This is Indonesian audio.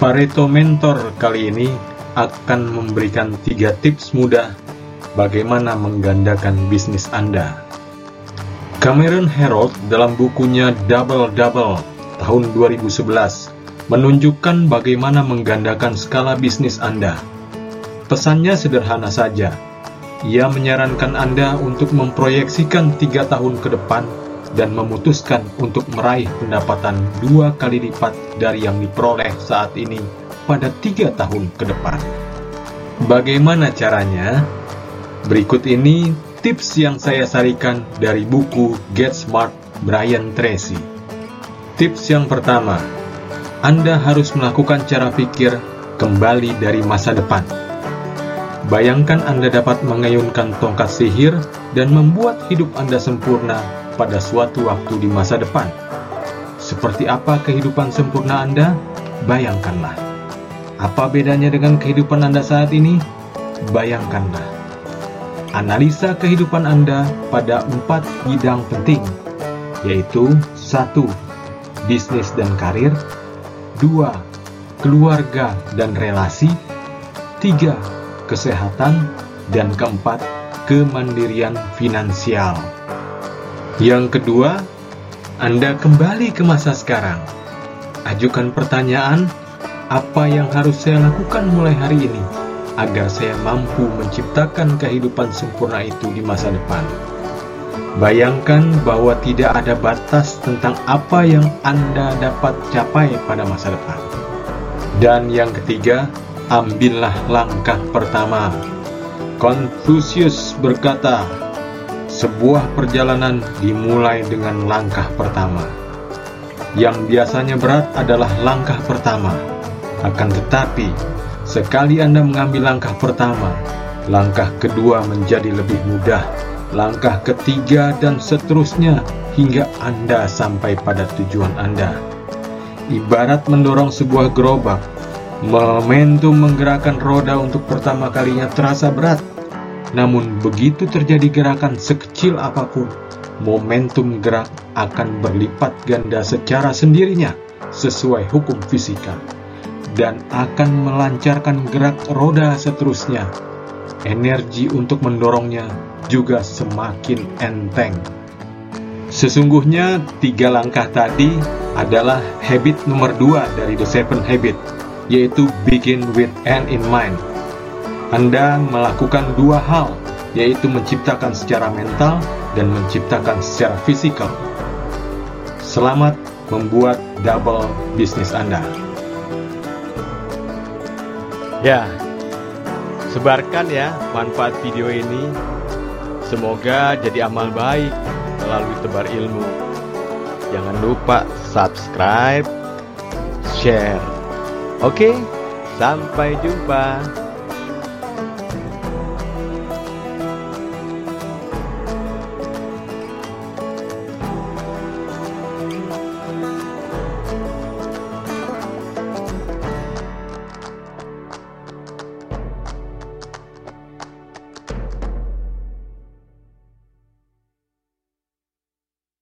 Pareto Mentor kali ini akan memberikan tiga tips mudah bagaimana menggandakan bisnis Anda. Cameron Herold dalam bukunya Double Double tahun 2011 menunjukkan bagaimana menggandakan skala bisnis Anda. Pesannya sederhana saja. Ia menyarankan Anda untuk memproyeksikan tiga tahun ke depan dan memutuskan untuk meraih pendapatan dua kali lipat dari yang diperoleh saat ini pada tiga tahun ke depan. Bagaimana caranya? Berikut ini tips yang saya sarikan dari buku Get Smart Brian Tracy. Tips yang pertama, Anda harus melakukan cara pikir kembali dari masa depan. Bayangkan Anda dapat mengayunkan tongkat sihir dan membuat hidup Anda sempurna pada suatu waktu di masa depan. Seperti apa kehidupan sempurna Anda? Bayangkanlah. Apa bedanya dengan kehidupan Anda saat ini? Bayangkanlah. Analisa kehidupan Anda pada empat bidang penting, yaitu satu, bisnis dan karir, dua, keluarga dan relasi, tiga, kesehatan, dan keempat, kemandirian finansial. Yang kedua, Anda kembali ke masa sekarang. Ajukan pertanyaan, apa yang harus saya lakukan mulai hari ini agar saya mampu menciptakan kehidupan sempurna itu di masa depan? Bayangkan bahwa tidak ada batas tentang apa yang Anda dapat capai pada masa depan. Dan yang ketiga, ambillah langkah pertama. Confucius berkata, sebuah perjalanan dimulai dengan langkah pertama. Yang biasanya berat adalah langkah pertama. Akan tetapi, sekali Anda mengambil langkah pertama, langkah kedua menjadi lebih mudah, langkah ketiga dan seterusnya hingga Anda sampai pada tujuan Anda. Ibarat mendorong sebuah gerobak, momentum menggerakkan roda untuk pertama kalinya terasa berat, namun begitu terjadi gerakan sekecil apa pun, momentum gerak akan berlipat ganda secara sendirinya sesuai hukum fisika dan akan melancarkan gerak roda seterusnya. Energi untuk mendorongnya juga semakin enteng. Sesungguhnya tiga langkah tadi adalah habit nomor dua dari The Seven Habit, yaitu begin with end in mind anda melakukan dua hal, yaitu menciptakan secara mental dan menciptakan secara fisikal. Selamat membuat double bisnis Anda. Ya, sebarkan ya manfaat video ini. Semoga jadi amal baik melalui tebar ilmu. Jangan lupa subscribe, share. Oke, sampai jumpa.